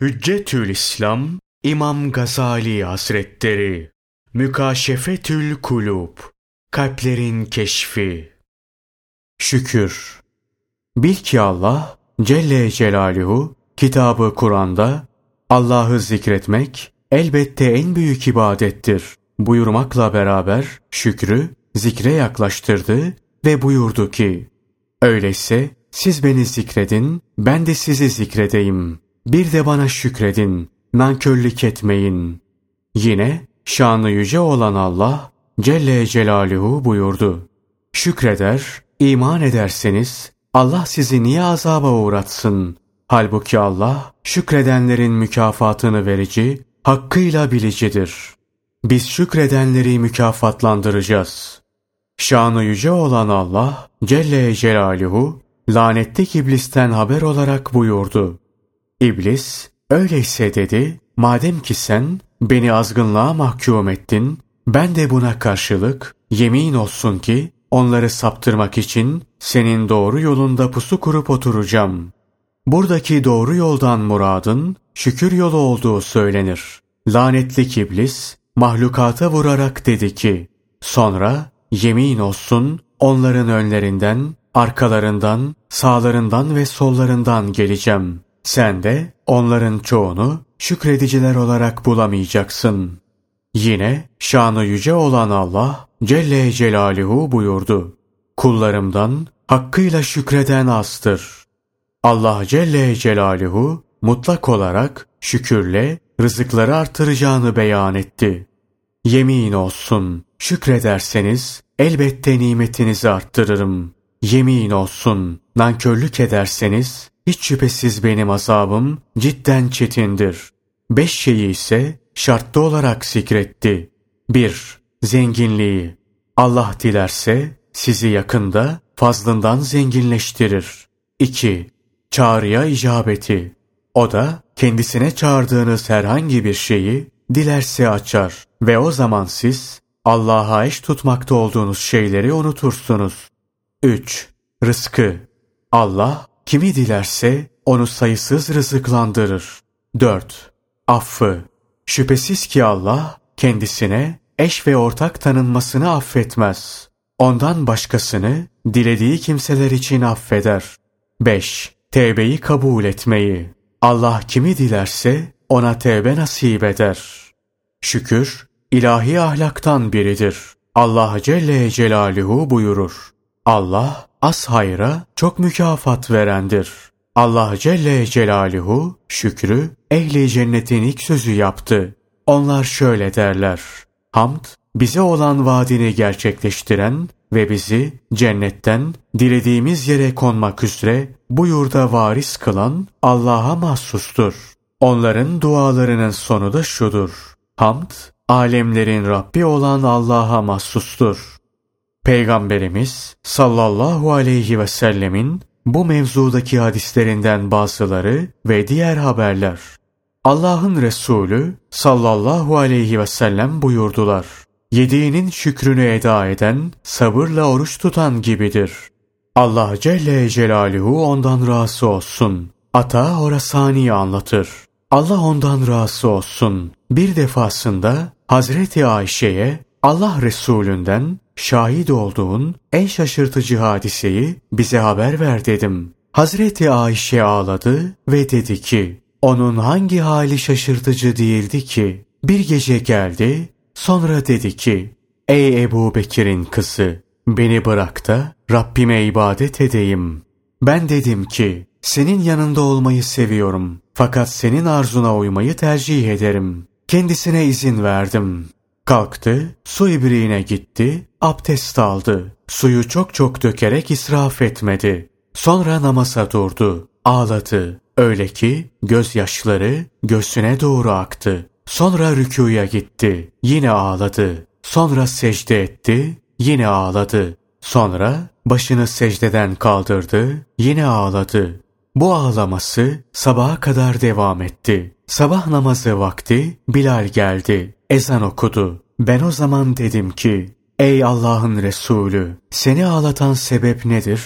Hüccetül İslam İmam Gazali Hazretleri. Mükaşefetül Kulub Kalplerin Keşfi. Şükür. Bil ki Allah Celle Celaluhu kitabı Kur'an'da Allah'ı zikretmek elbette en büyük ibadettir. Buyurmakla beraber şükrü zikre yaklaştırdı ve buyurdu ki Öyleyse siz beni zikredin ben de sizi zikredeyim.'' Bir de bana şükredin, nankörlük etmeyin. Yine şanı yüce olan Allah Celle Celaluhu buyurdu. Şükreder, iman ederseniz Allah sizi niye azaba uğratsın? Halbuki Allah şükredenlerin mükafatını verici, hakkıyla bilicidir. Biz şükredenleri mükafatlandıracağız. Şanı yüce olan Allah Celle Celaluhu lanetlik iblisten haber olarak buyurdu. İblis, öyleyse dedi, madem ki sen beni azgınlığa mahkum ettin, ben de buna karşılık yemin olsun ki onları saptırmak için senin doğru yolunda pusu kurup oturacağım. Buradaki doğru yoldan muradın şükür yolu olduğu söylenir. Lanetli iblis mahlukata vurarak dedi ki, sonra yemin olsun onların önlerinden, arkalarından, sağlarından ve sollarından geleceğim. Sen de onların çoğunu şükrediciler olarak bulamayacaksın. Yine şanı yüce olan Allah Celle Celaluhu buyurdu. Kullarımdan hakkıyla şükreden azdır. Allah Celle Celaluhu mutlak olarak şükürle rızıkları artıracağını beyan etti. Yemin olsun şükrederseniz elbette nimetinizi arttırırım. Yemin olsun nankörlük ederseniz hiç şüphesiz benim azabım cidden çetindir. Beş şeyi ise şartlı olarak zikretti. 1. Zenginliği. Allah dilerse sizi yakında fazlından zenginleştirir. 2. Çağrıya icabeti. O da kendisine çağırdığınız herhangi bir şeyi dilerse açar ve o zaman siz Allah'a eş tutmakta olduğunuz şeyleri unutursunuz. 3. Rızkı. Allah Kimi dilerse onu sayısız rızıklandırır. 4. Affı. Şüphesiz ki Allah kendisine eş ve ortak tanınmasını affetmez. Ondan başkasını dilediği kimseler için affeder. 5. Tevbeyi kabul etmeyi. Allah kimi dilerse ona tevbe nasip eder. Şükür, ilahi ahlaktan biridir. Allah Celle Celaluhu buyurur. Allah az hayra çok mükafat verendir. Allah Celle Celaluhu şükrü ehli cennetin ilk sözü yaptı. Onlar şöyle derler. Hamd bize olan vaadini gerçekleştiren ve bizi cennetten dilediğimiz yere konmak üzere bu yurda varis kılan Allah'a mahsustur. Onların dualarının sonu da şudur. Hamd, alemlerin Rabbi olan Allah'a mahsustur. Peygamberimiz sallallahu aleyhi ve sellemin bu mevzudaki hadislerinden bazıları ve diğer haberler. Allah'ın Resulü sallallahu aleyhi ve sellem buyurdular. Yediğinin şükrünü eda eden, sabırla oruç tutan gibidir. Allah Celle Celaluhu ondan razı olsun. Ata Horasani anlatır. Allah ondan razı olsun. Bir defasında Hazreti Ayşe'ye Allah Resulünden şahit olduğun en şaşırtıcı hadiseyi bize haber ver dedim. Hazreti Ayşe ağladı ve dedi ki, onun hangi hali şaşırtıcı değildi ki? Bir gece geldi, sonra dedi ki, ey Ebu Bekir'in kızı, beni bırak da Rabbime ibadet edeyim. Ben dedim ki, senin yanında olmayı seviyorum. Fakat senin arzuna uymayı tercih ederim. Kendisine izin verdim. Kalktı, su ibriğine gitti, abdest aldı. Suyu çok çok dökerek israf etmedi. Sonra namaza durdu. Ağladı. Öyle ki gözyaşları göğsüne doğru aktı. Sonra rükuya gitti. Yine ağladı. Sonra secde etti. Yine ağladı. Sonra başını secdeden kaldırdı. Yine ağladı. Bu ağlaması sabaha kadar devam etti. Sabah namazı vakti Bilal geldi. Ezan okudu. Ben o zaman dedim ki, Ey Allah'ın Resulü, seni ağlatan sebep nedir?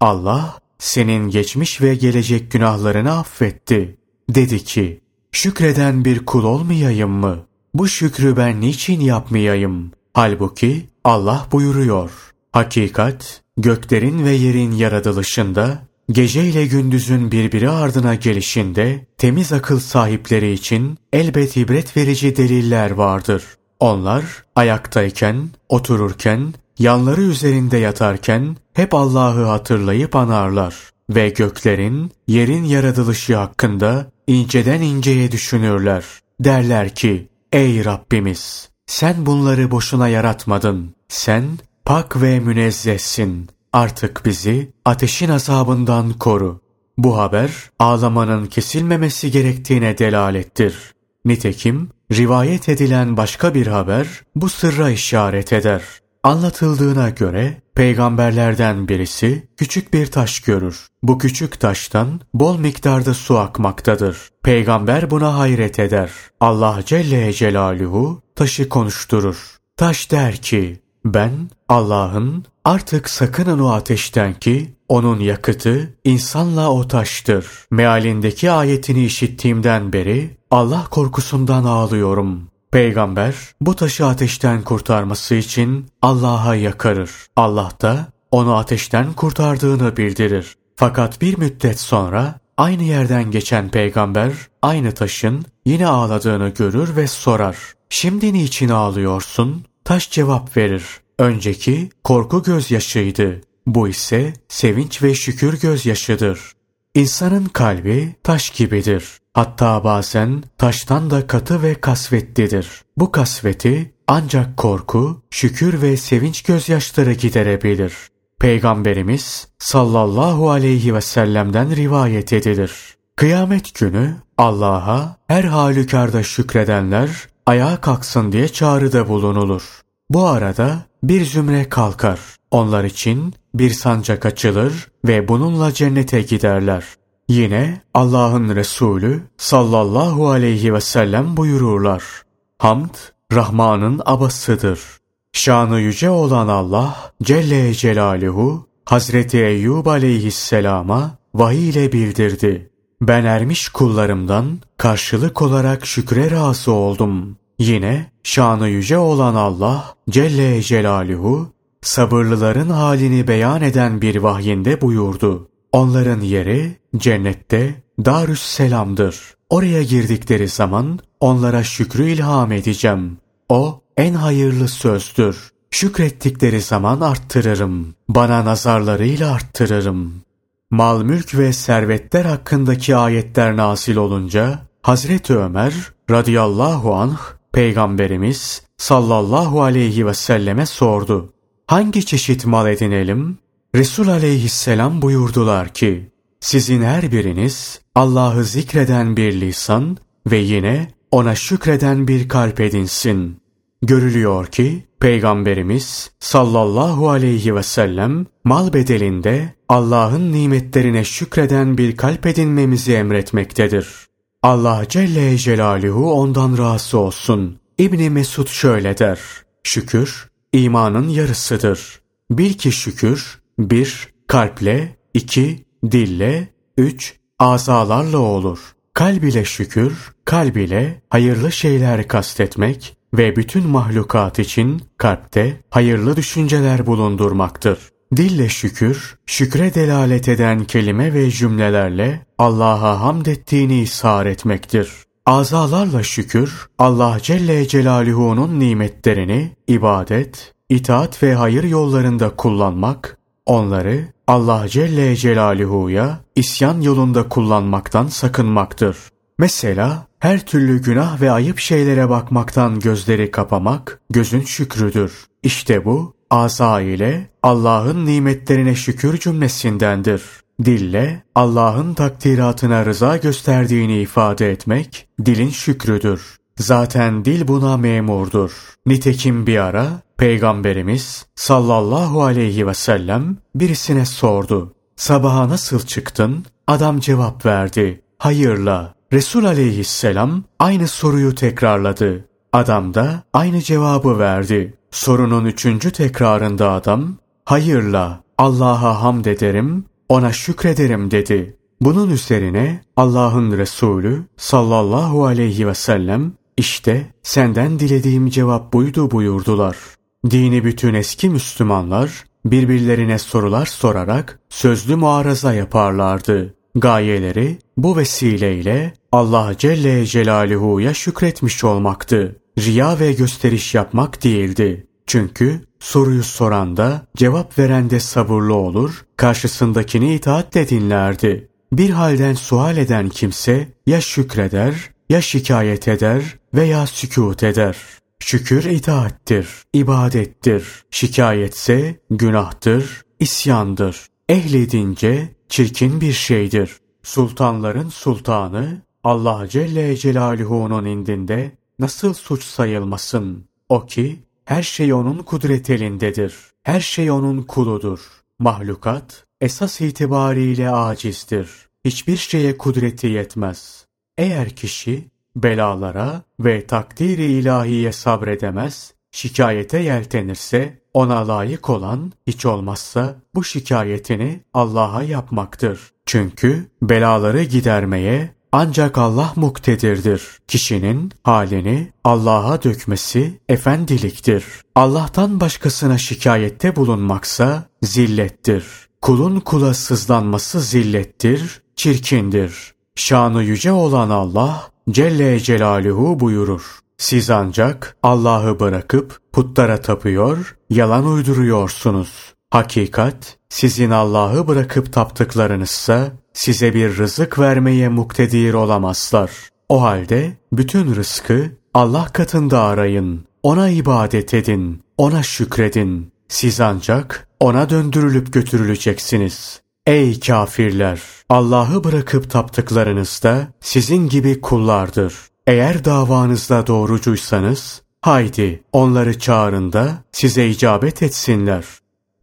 Allah, senin geçmiş ve gelecek günahlarını affetti. Dedi ki, şükreden bir kul olmayayım mı? Bu şükrü ben niçin yapmayayım? Halbuki Allah buyuruyor. Hakikat, göklerin ve yerin yaratılışında, gece ile gündüzün birbiri ardına gelişinde, temiz akıl sahipleri için elbet ibret verici deliller vardır. Onlar ayaktayken, otururken, yanları üzerinde yatarken hep Allah'ı hatırlayıp anarlar ve göklerin, yerin yaratılışı hakkında inceden inceye düşünürler. Derler ki, ey Rabbimiz! Sen bunları boşuna yaratmadın. Sen pak ve münezzehsin. Artık bizi ateşin azabından koru. Bu haber ağlamanın kesilmemesi gerektiğine delalettir. Nitekim rivayet edilen başka bir haber bu sırra işaret eder. Anlatıldığına göre peygamberlerden birisi küçük bir taş görür. Bu küçük taştan bol miktarda su akmaktadır. Peygamber buna hayret eder. Allah Celle Celaluhu taşı konuşturur. Taş der ki, ben Allah'ın artık sakının o ateşten ki onun yakıtı insanla o taştır. Mealindeki ayetini işittiğimden beri Allah korkusundan ağlıyorum. Peygamber bu taşı ateşten kurtarması için Allah'a yakarır. Allah da onu ateşten kurtardığını bildirir. Fakat bir müddet sonra aynı yerden geçen peygamber aynı taşın yine ağladığını görür ve sorar. Şimdi niçin ağlıyorsun? Taş cevap verir. Önceki korku gözyaşıydı. Bu ise sevinç ve şükür gözyaşıdır. İnsanın kalbi taş gibidir. Hatta bazen taştan da katı ve kasvetlidir. Bu kasveti ancak korku, şükür ve sevinç gözyaşları giderebilir. Peygamberimiz sallallahu aleyhi ve sellem'den rivayet edilir. Kıyamet günü Allah'a her halükarda şükredenler ayağa kalksın diye çağrıda bulunulur. Bu arada bir zümre kalkar. Onlar için bir sancak açılır ve bununla cennete giderler. Yine Allah'ın Resulü sallallahu aleyhi ve sellem buyururlar. Hamd, Rahman'ın abasıdır. Şanı yüce olan Allah Celle Celaluhu Hazreti Eyyub aleyhisselama vahiy ile bildirdi. Ben ermiş kullarımdan karşılık olarak şükre razı oldum. Yine şanı yüce olan Allah Celle Celaluhu sabırlıların halini beyan eden bir vahyinde buyurdu. Onların yeri cennette Darüs Selam'dır. Oraya girdikleri zaman onlara şükrü ilham edeceğim. O en hayırlı sözdür. Şükrettikleri zaman arttırırım. Bana nazarlarıyla arttırırım. Mal mülk ve servetler hakkındaki ayetler nasil olunca Hazreti Ömer radıyallahu anh Peygamberimiz sallallahu aleyhi ve selleme sordu. Hangi çeşit mal edinelim? Resul aleyhisselam buyurdular ki, sizin her biriniz Allah'ı zikreden bir lisan ve yine ona şükreden bir kalp edinsin. Görülüyor ki Peygamberimiz sallallahu aleyhi ve sellem mal bedelinde Allah'ın nimetlerine şükreden bir kalp edinmemizi emretmektedir. Allah Celle Celaluhu ondan razı olsun. İbni Mesud şöyle der. Şükür imanın yarısıdır. Bil ki şükür bir kalple, iki dille, üç azalarla olur. Kalb ile şükür, kalb ile hayırlı şeyler kastetmek ve bütün mahlukat için kalpte hayırlı düşünceler bulundurmaktır. Dille şükür, şükre delalet eden kelime ve cümlelerle Allah'a hamd ettiğini ishar etmektir. Azalarla şükür, Allah Celle Celaluhu'nun nimetlerini ibadet, itaat ve hayır yollarında kullanmak, onları Allah Celle Celaluhu'ya isyan yolunda kullanmaktan sakınmaktır. Mesela her türlü günah ve ayıp şeylere bakmaktan gözleri kapamak gözün şükrüdür. İşte bu Asa ile Allah'ın nimetlerine şükür cümlesindendir. Dille Allah'ın takdiratına rıza gösterdiğini ifade etmek dilin şükrüdür. Zaten dil buna memurdur. Nitekim bir ara Peygamberimiz sallallahu aleyhi ve sellem birisine sordu. Sabaha nasıl çıktın? Adam cevap verdi. Hayırla. Resul aleyhisselam aynı soruyu tekrarladı. Adam da aynı cevabı verdi. Sorunun üçüncü tekrarında adam, hayırla Allah'a hamd ederim, ona şükrederim dedi. Bunun üzerine Allah'ın Resulü sallallahu aleyhi ve sellem işte senden dilediğim cevap buydu buyurdular. Dini bütün eski Müslümanlar birbirlerine sorular sorarak sözlü muaraza yaparlardı. Gayeleri bu vesileyle Allah Celle Celaluhu'ya şükretmiş olmaktı. Riya ve gösteriş yapmak değildi. Çünkü soruyu soran da cevap veren de sabırlı olur, karşısındakini itaatle dinlerdi. Bir halden sual eden kimse ya şükreder, ya şikayet eder veya sükut eder. Şükür itaattir, ibadettir. Şikayetse günahtır, isyandır. Ehledince çirkin bir şeydir. Sultanların sultanı Allah Celle Celaluhu'nun indinde nasıl suç sayılmasın? O ki her şey onun kudret elindedir. Her şey onun kuludur. Mahlukat esas itibariyle acizdir. Hiçbir şeye kudreti yetmez. Eğer kişi belalara ve takdiri ilahiye sabredemez, şikayete yeltenirse ona layık olan hiç olmazsa bu şikayetini Allah'a yapmaktır. Çünkü belaları gidermeye ancak Allah muktedirdir. Kişinin halini Allah'a dökmesi efendiliktir. Allah'tan başkasına şikayette bulunmaksa zillettir. Kulun kula sızlanması zillettir, çirkindir. Şanı yüce olan Allah Celle Celaluhu buyurur. Siz ancak Allah'ı bırakıp putlara tapıyor, yalan uyduruyorsunuz. Hakikat, sizin Allah'ı bırakıp taptıklarınızsa size bir rızık vermeye muktedir olamazlar. O halde bütün rızkı Allah katında arayın. Ona ibadet edin. Ona şükredin. Siz ancak ona döndürülüp götürüleceksiniz. Ey kafirler! Allah'ı bırakıp taptıklarınız da sizin gibi kullardır. Eğer davanızda doğrucuysanız, haydi onları çağırın da size icabet etsinler.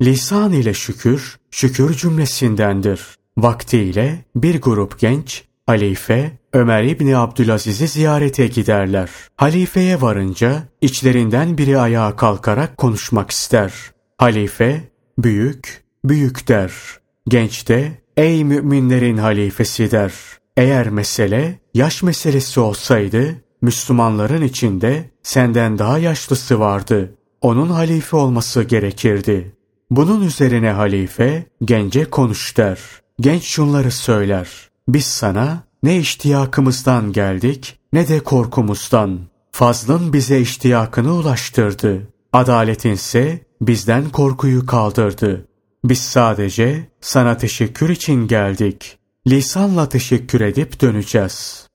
Lisan ile şükür, şükür cümlesindendir. Vaktiyle bir grup genç, halife Ömer İbni Abdülaziz'i ziyarete giderler. Halifeye varınca içlerinden biri ayağa kalkarak konuşmak ister. Halife, büyük, büyük der. Genç de, ey müminlerin halifesi der. Eğer mesele yaş meselesi olsaydı, Müslümanların içinde senden daha yaşlısı vardı. Onun halife olması gerekirdi. Bunun üzerine halife gence konuş der. Genç şunları söyler. Biz sana ne iştiyakımızdan geldik ne de korkumuzdan. Fazlın bize iştiyakını ulaştırdı. Adaletinse bizden korkuyu kaldırdı. Biz sadece sana teşekkür için geldik. Lisanla teşekkür edip döneceğiz.